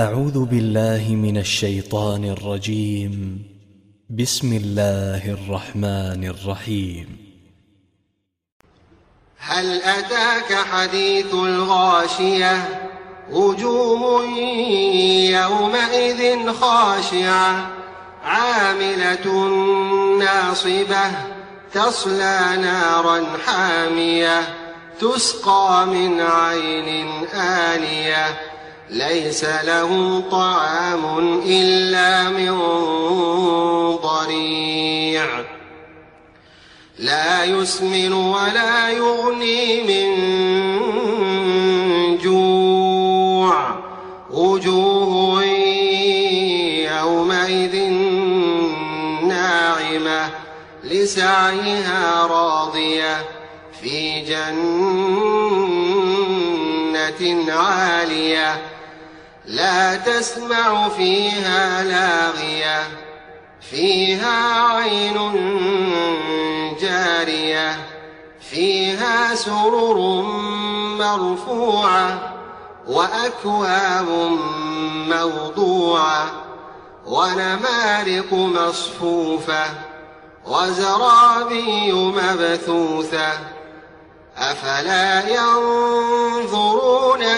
أعوذ بالله من الشيطان الرجيم. بسم الله الرحمن الرحيم. هل أتاك حديث الغاشية؟ وجوه يومئذ خاشعة. عاملة ناصبة. تصلى نارا حامية. تسقى من عين آنية. ليس له طعام إلا من ضريع. لا يسمن ولا يغني من جوع. وجوه يومئذ ناعمة لسعيها راضية. في جنة عالية لا تسمع فيها لاغية فيها عين جارية فيها سرر مرفوعة وأكواب موضوعة ونمارق مصفوفة وزرابي مبثوثة أفلا ينظرون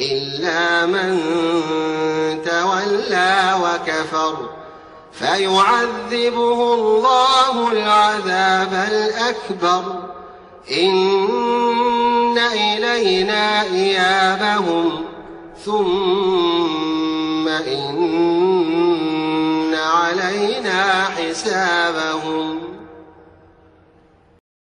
إلا من تولى وكفر فيعذبه الله العذاب الأكبر. إن إلينا إيابهم. ثم إن علينا حسابهم.